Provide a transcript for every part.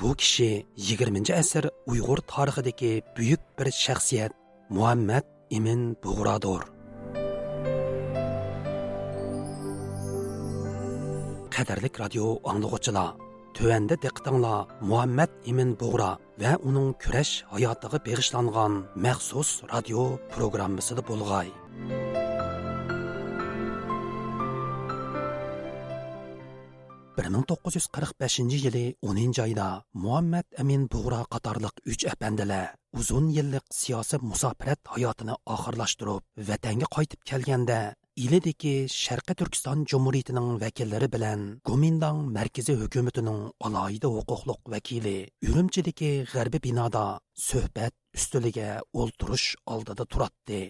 Bu kishi 20 asr Uyg'ur tarixidagi buyuk bir shaxsiyat Muhammad Imin Bug'rodir. Qadarlik radio anglag'uchilar Төвәндә диqqәтеңләр Muhammad Имин Бугра ва уның көрәш хаятыгы бегышланган махсус радио программасында булгай. 1945 yili 10 oyda Muhammed Emin Bug'ra qatorliq 3 apandilar uzun yillik siyosiy musafirat hayotini oxirlashtirib, vatanga qaytib kelganda ilidiki sharqiy turkiston jumuriyatining vakillari bilan gomindang markaziy hukumatining alohida huquqliq vakili urumchidagi g'arbiy binoda suhbat ustiliga o'ltirish oldida turadi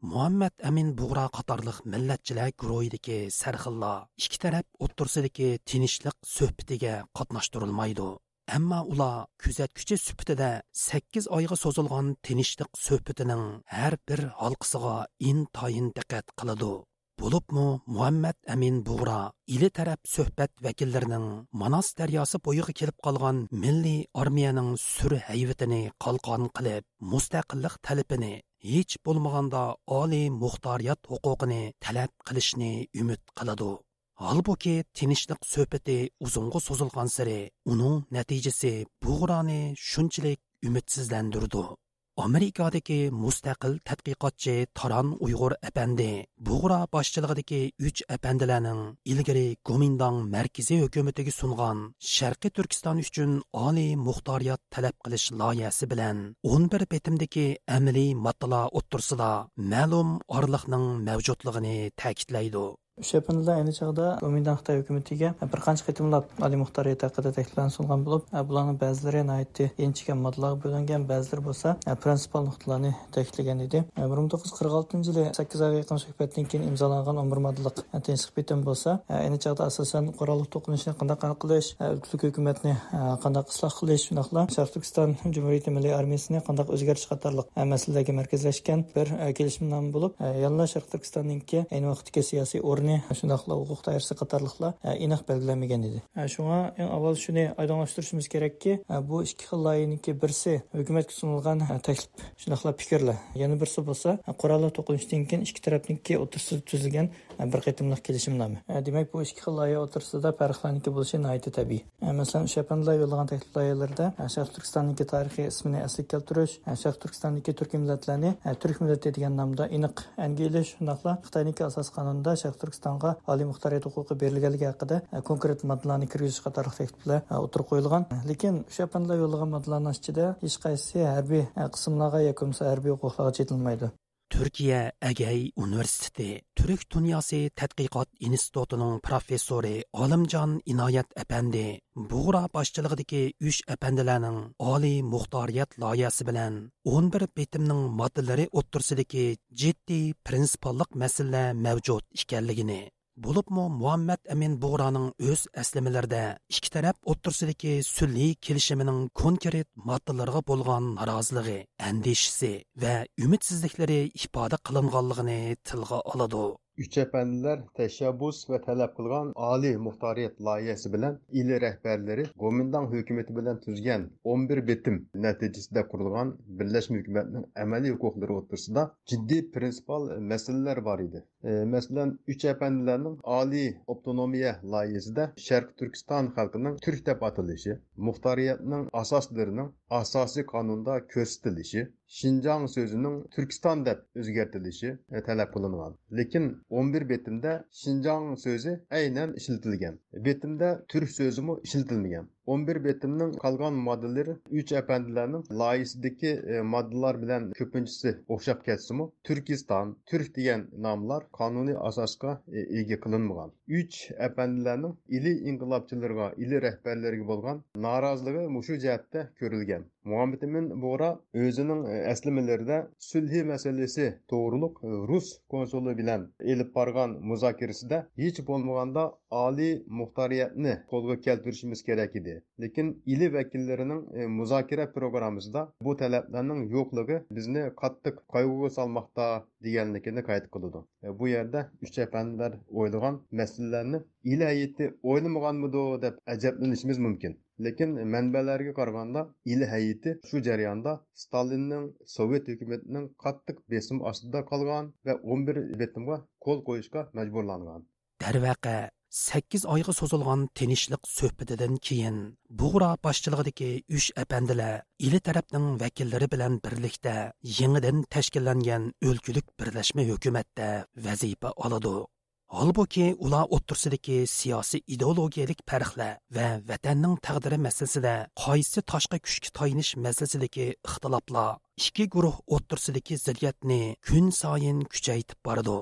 muhammad amin bug'ro qatorliq millatchilar guruhidagi sarxillar ikki taraf o'ttirsidagi tinchlik suhbatiga qatnashtirilmaydi Әмма ular күзәткүче сүпітіде 8 oyga so'zilgan tinchlik suhbatining har bir halqisiga intayin diqqat qiladi. Bo'libmi Muhammad Amin Bug'ra ili taraf suhbat vakillarining Manas daryosi bo'yiga kelib qolgan milliy armiyaning sur hayvatini qalqon qilib, mustaqillik talabini hech bo'lmaganda oliy muxtoriyat huquqini talab qilishni umid qiladi. Halbuki tinchlik suhbati uzunga so'zilgan sari uning natijasi Bug'roni shunchalik umidsizlantirdi. Amerikadagi mustaqil tadqiqotchi Taran Uyg'ur apandi Bug'ra boshchiligidagi uch apandilarning ilgari gomindong markaziy hukumatiga sungan Sharqiy Turkiston uchun oliy muxtoriyat talab qilish loyihasi bilan 11 betimdagi amaliy matla o'ttirsida ma'lum orliqning mavjudligini ta'kidlaydi. Шепенла айны чагда Гоминдан Хытай хөкүмәтегә бер канча кытымлап Али Мухтар ятакыда тәклифләр сунган булып, «Ә, буларның бәзиләре наитте енчигә мадлар бүленгән, бәзиләр булса ә, принципал нукталарны тәклифләгән еді. Ә, 1946 жылы 8 ага якын сөһбәттән кин имзаланган омурмадлык тенсик битем булса, айны чагда асосан кораллык тукынышны кандай кылыш, өлкәлек хөкүмәтне кандай ислах кылыш, шунакла Шәрқ Түркстан Җумһурияте милли армиясенә кандай қатарлық катарлык мәсьәләләргә бір бер болып, булып, ялла Шәрқ Түркстанныңки айны вакыттагы сиясәт huquqni shundoqla huquq doirasi qatorliqlar aniq belgilanmagan edi shunga eng avval shuni oydinlashtirishimiz kerakki bu ikki xil loyihaniki birsi hukumatga sunilgan taklif shundoqla fikrlar yana birisi bo'lsa qurolli to'qinishdan keyin tarafniki o'rtasida tuzilgan bir qitimliq kelishimnoma demak bu ikki xil loyiha o'rtasida farqlarniki bo'lishi tabiiy masalan shapanlar yo'llagan taklif turkistonniki tarixiy ismini asliga keltirish sharq turkistonniki turk millatlarni turk millati degan nomda aniq shundoqla xitoyniki asos qonunida sharq Berilganligi haqida e, konkret moddalarni kirgizish qatorliq takliflar e, o'tirib qo'yilgan. Lekin o'sha panlar yo'llagan moddalarning ichida hech qaysi harbiy e, qismlarga yoki harbiy huquqlarga chetilmaydi. Türkiye Әгәй Университеті Түрік Дүниясы Тәтқиқат Институтының профессоры Алымжан Инаят әпәнді Бұғыра башчылығыдегі үш әпәнділерінің али мұхтарият лаясы білән 11 бетімнің маддылары отырсыдегі ciddi принципаллық мәселе мәвжуд ikənligini Булыпмы Muhammad Amin Буғраның өз әслемеләрдә ikki taraf o'ttirsidagi sun'iy kelishimining konkret moddalariga bo'lgan norozilig'i, andishisi va umidsizliklari ifoda qilinganligini tilga oladi. Üç əpəndiler təşəbbüs və tələb qılğan ali muxtariyyət layihəsi bilən ili rəhbərləri Gomindang hökuməti bilən tüzgən 11 bitim nəticəsində qurulğan Birləşmə hökumətinin əməli hüquqları ortasında ciddi prinsipal məsələlər var idi. E, masalan, uch apandilarning oliy avtonomiya loyihasida Sharq Turkiston xalqining turk deb atalishi, muxtoriyatning asoslarining asosiy qonunda ko'rsatilishi, Şinjan so'zining turkiston deb o'zgartirilishi e, talab qilingan. Lekin 11 betimda Şinjan so'zi aynan ishlatilgan. Betimda turk so'zi ishlatilmagan. 11 betimning qolgan moddalari 3 apandilarning loyisidagi e, moddalar bilan ko'pinchisi o'xshab ketsimi Turkiston, Turk degan nomlar qonuniy asosga e, ega qilinmagan. 3 apandilarning ili inqilobchilarga, ili rahbarlariga bo'lgan noroziligi mushu jihatda ko'rilgan. Muhammed Emin Bora o'zining e, əslimilərdə sülhi məsələsi doğruluq Rus konsulu bilan elib barğan müzakirəsində heç bolmaganda ali muxtariyyətni qolğa keltirishimiz kerak idi. Lekin ili vəkillərinin e, müzakirə proqramımızda bu tələblərinin yoxluğu bizni qattiq qayg'uga salmoqda deganligini qayd qiladi. E, bu yerda uch apandilar o'ylagan masalalarni ili o'ylamaganmidi deb ajablanishimiz mumkin. lekin manbalarga qaraganda il shu jarayonda stalinning sovet hukumatining qattiq besim ostida qolgan va 11 betimga qo'l qo'yishga majburlangan darvaqa 8 oyga so'zilgan tinchlik suhbatidan keyin bug'ra boshchiligidagi uch apandilar ili tarafning vakillari bilan birlikda yangidan tashkillangan o'lkulik birlashma hukumatda vazifa oladi Halbuki ular o'ttirsidagi siyosiy ideologiyalik farqlar va vatanning taqdiri masalasida qaysi tashqi kuchga tayinish masalasidagi ixtiloflar ikki guruh o'ttirsidagi ziddiyatni kun sayin kuchaytib boradi.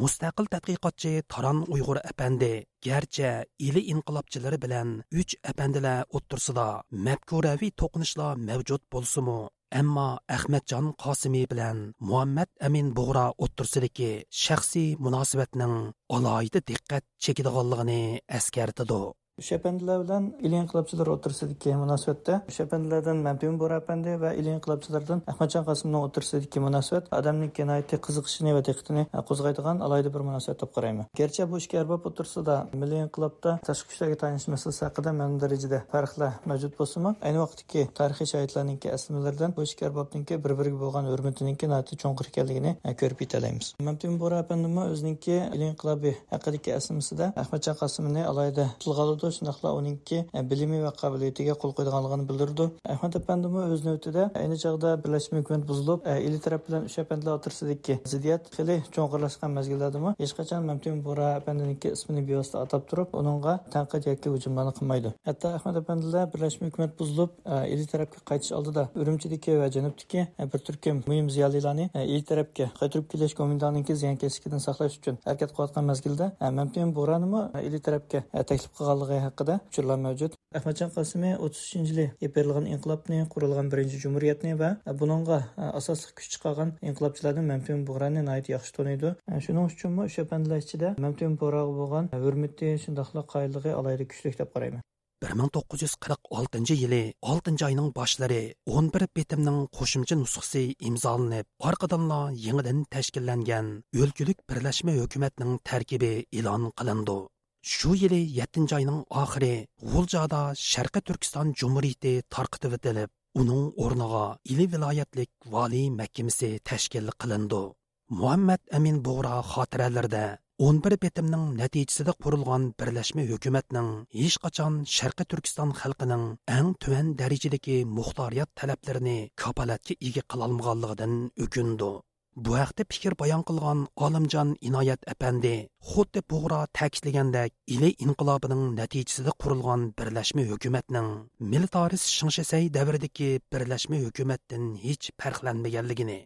Mustaqil tadqiqotchi Taran Uyg'ur apandi garchi ili inqilobchilari bilan uch apandilar o'ttirsida mafkuraviy to'qinishlar mavjud bo'lsa-mu, Әмма ahmadjon Қасими bilan muhammad amin bug'ro o'ttirsidagi shaxsiy munosabatning alohida diqqat chekadiganligini eskartidi. Şəpəndilər bilan il inqilobchilar o'tirsidagi munosabatda Şəpəndlərdən Məmtun Bora apandi va il inqilobchilardan Ahmadjon Qosimning o'tirsidagi munosabat odamni kinoyatga qiziqishini va diqqatini qo'zg'aydigan alohida bir munosabat deb qarayman. Garchi bu ishga arbob o'tirsada milliy inqilobda tashqi kuchlarga tanish masalasi haqida ma'lum darajada farqlar mavjud bo'lsa-mu, ayni vaqtdagi tarixiy shahidlarning aslimalaridan bu ishga arbobninki bir-biriga bo'lgan hurmatiningki nati cho'nqir ekanligini e, ko'rib yetalaymiz. mamtun Bora apandimi o'ziningki il inqilobi haqidagi aslimasida Ahmadjon Qosimni alohida tilga oldi shundoqla uningki e, bilimi va qobiliyatiga qo'l qo'yganligini bildirdi. Ahmad apandimi o'z navbatida e, ayni chog'da birlashma hukumat buzilib e, ili taraf bilan uch apandlar o'rtasidagi ziddiyat xili cho'nqirlashgan mazgillardami hech qachon mamtun bora apandiniki ismini bevosita atab turib uningga tanqid yoki hujumlarni qilmaydi. Hatto ahmad apandilar birlashma hukumat buzilib ili tarafga qaytish oldida urumchidagi va janubdagi bir turkum muhim ziyolilarni ili tarafga qaytirib kelish komendanninki ziyonkashligidan saqlash uchun harakat qilayotgan mazgilda mamtun bo'ranimi ili tarafga taklif qilganligi haqida uchurlar mavjud. Ahmadjon qosimiy o'ttizinchi yili berilgan inqilobni qurilgan birinchi jumuriyatni va buningga asosli kuch chiqargan inqilobchilarni mamtun bug'rani yaxshi taniydi shuning uchunmi o'sha bandlar ichida mamtun bug'roga bo'lgan hurmati shundoqla qoyilligi alayda kuchli deb qarayman. 1946 yili 6 oyning boshlari 11 betimning qo'shimcha nusxasi imzolanib, orqadanla yangidan tashkillangan o'lkulik birlashma hukumatning tarkibi e'lon qilindi. Shu yili 7 oyning oxiri G'uljada Sharqi Turkiston Jumhuriyati tarqitib etilib, uning o'rniga Ili viloyatlik valiy mahkamasi tashkil qilindi. Muhammad Amin Bug'ra xotiralarida 11 betimning natijasida qurilgan birlashma hukumatning hech qachon Sharqi Turkiston xalqining eng tuvan darajadagi muxtoriyat talablarini kapolatga ega qilolmaganligidan o'kindi. Bu haqda fikr bayon qilgan Olimjon Inoyat apandi xuddi bug'ro ta'kidlagandek ili inqilobining natijasida qurilgan birlashma hukumatning militaris Shingshisay davridagi birlashma hukumatdan hech farqlanmaganligini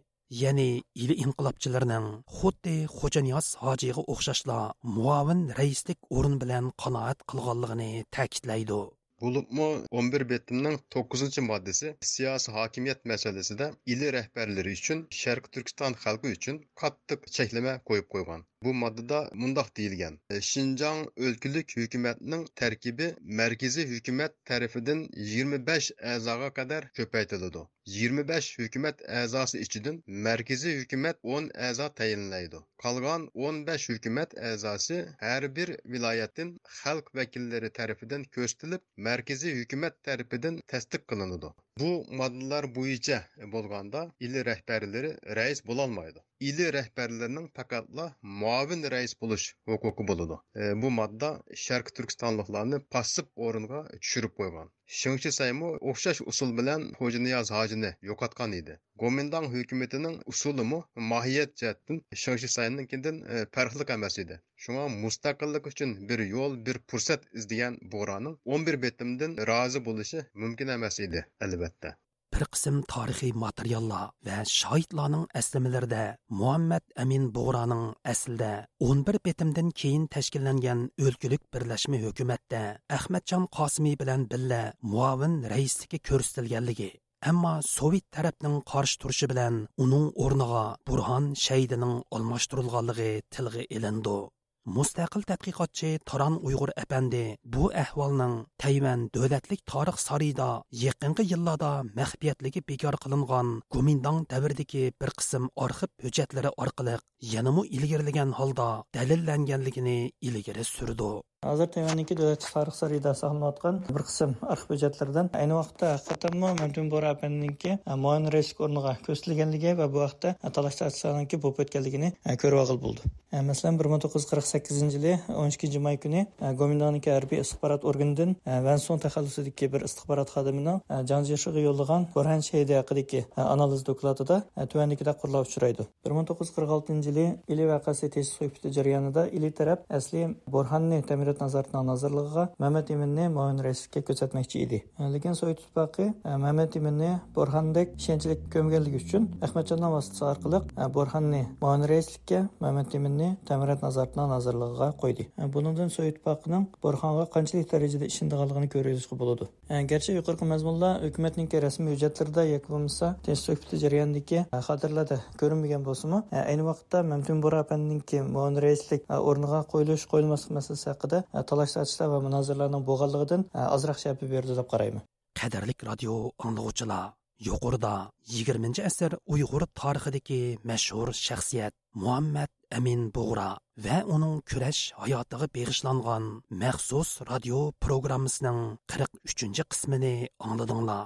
ya'ni ili inqilobchilarning xuddi xo'janiyoz hojiga o'xshashla muavin raislik o'rin bilan qanoat qilganligini ta'kidlaydi. Bulupmu 11 betimning 9 moddasi siyosiy hokimiyat masalasida ili rahbarlari uchun Sharq Turkiston xalqi uchun qattiq cheklama qo'yib qo'ygan. Bu moddada mundaq deyilgan. E, shinjang o'lkalik hukumatning tarkibi markaziy hukumat tarafidan 25 a'zoga qadar ko'paytiriladi. 25 hukumat a'zosi ichidan markaziy hukumat 10 a'zo tayinlaydi. Qolgan 15 hukumat a'zosi har bir viloyatdan xalq vakillari tarafidan ko'rsatilib, markaziy hukumat tarafidan tasdiq qilinadi. Bu modellar boyunca bo'lganda ili rehberleri reis bo'lolmaydi. İli rehberlerinin fakatla muavin reis buluş hukuku buludu. E, bu madde Şarkı Türkistanlıklarını pasif orunga çürüp koyman. Шыңчы Саймо o'xshash usul bilan Xo'janiyoz hojini yo'qotgan edi. Gomindang hukumatining usulimi mohiyat jihatdan Shыңчы Saynikidan e, farqli emas edi. Shunga mustaqillik uchun bir yo'l, bir fursat izlagan Bo'raning 11 betimdan rozi bo'lishi mumkin emas edi, albatta. Bir qism tarixiy materiallar va shohidlarning aslimalarida muhammad amin bo'g'roning aslida 11 betimdan keyin tashkillangan o'lkulik birlashma hukumatda ahmadjon qosimiy bilan billa muavin raisligi ko'rsatilganligi ammo sovet tarafning qarshi turishi bilan uning o'rniga burhon shaydining almashtirilganligi tilga ilindi. Mustaqil tadqiqotchi Taran Uyg'ur apandi bu ahvolning Tayvan davlatlik tarix sarida yaqinqi yillarda maxfiyatligi bekor qilingan Gomindang davridagi bir qism arxiv hujjatlari orqali yanamı ilgirlagan holda dalillanganligini ilgari surdi. Hozir tayvanniki davlat tarix sarida saqlanayotgan bir qism arxiv hujjatlardan ayni vaqtda haqiqatanmi mamtun bora apanninki e, muayyan reyslik o'rniga ko'rsatilganligi va bu vaqtda talash tartishlarniki bo'lib o'tganligini e, ko'rib og'il bo'ldi. E, masalan bir ming to'qqiz yuz qirq sakkizinchi yili o'n ikkinchi may kuni gomindoniki harbiy istixborot organidan vanson taxallusidagi bir istixborot xodimining janjishig'i yo'llagan burhan shaydi haqidagi analiz dokladida tuvandikida qurilib uchraydi. bir ming to'qqiz yuz qirq oltinchi yili ili vaqasi tesis jarayonida. Ili taraf asli burhanni ta'minot davlat nazoratining nazirligiga mamat Eminni muavin raislikka ko'rsatmoqchi edi. Lekin Sovet ittifoqi mamat Eminni Borxandek ishonchlik ko'mganligi uchun Ahmadjonning vositasi orqali Borxanni muavin raislikka, mamat Eminni tamirat nazoratining nazirligiga qo'ydi. Bundan Sovet ittifoqining Borxonga qanchalik darajada ishindiganligini ko'rishga bo'ladi. Garchi yuqorgi mazmunlar hukumatning rasmiy hujjatlarida yoki bo'lmasa test jarayonidagi xotirlarda ko'rinmagan bo'lsa-mu, ayni vaqtda Mamtun Borapanninki muavin raislik o'rniga qo'yilish qo'yilmaslik masalasi haqida talash tortishlar va munozaralarning bo'lganligidan ozroq shapi berdi deb qarayman qadrlik radio anglovchilar yuqorida 20 asr uyg'ur tarixidagi mashhur shaxsiyat muhammad amin bug'ra va uning kurash hayotiga beg'ishlangan maxsus radio programmasining 43 qismini angladinglar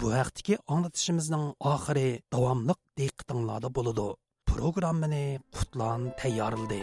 bu haqdagi anglatishimizning oxiri davomliq diqqatinglarda bo'ladi programmani qutlan tayyorildi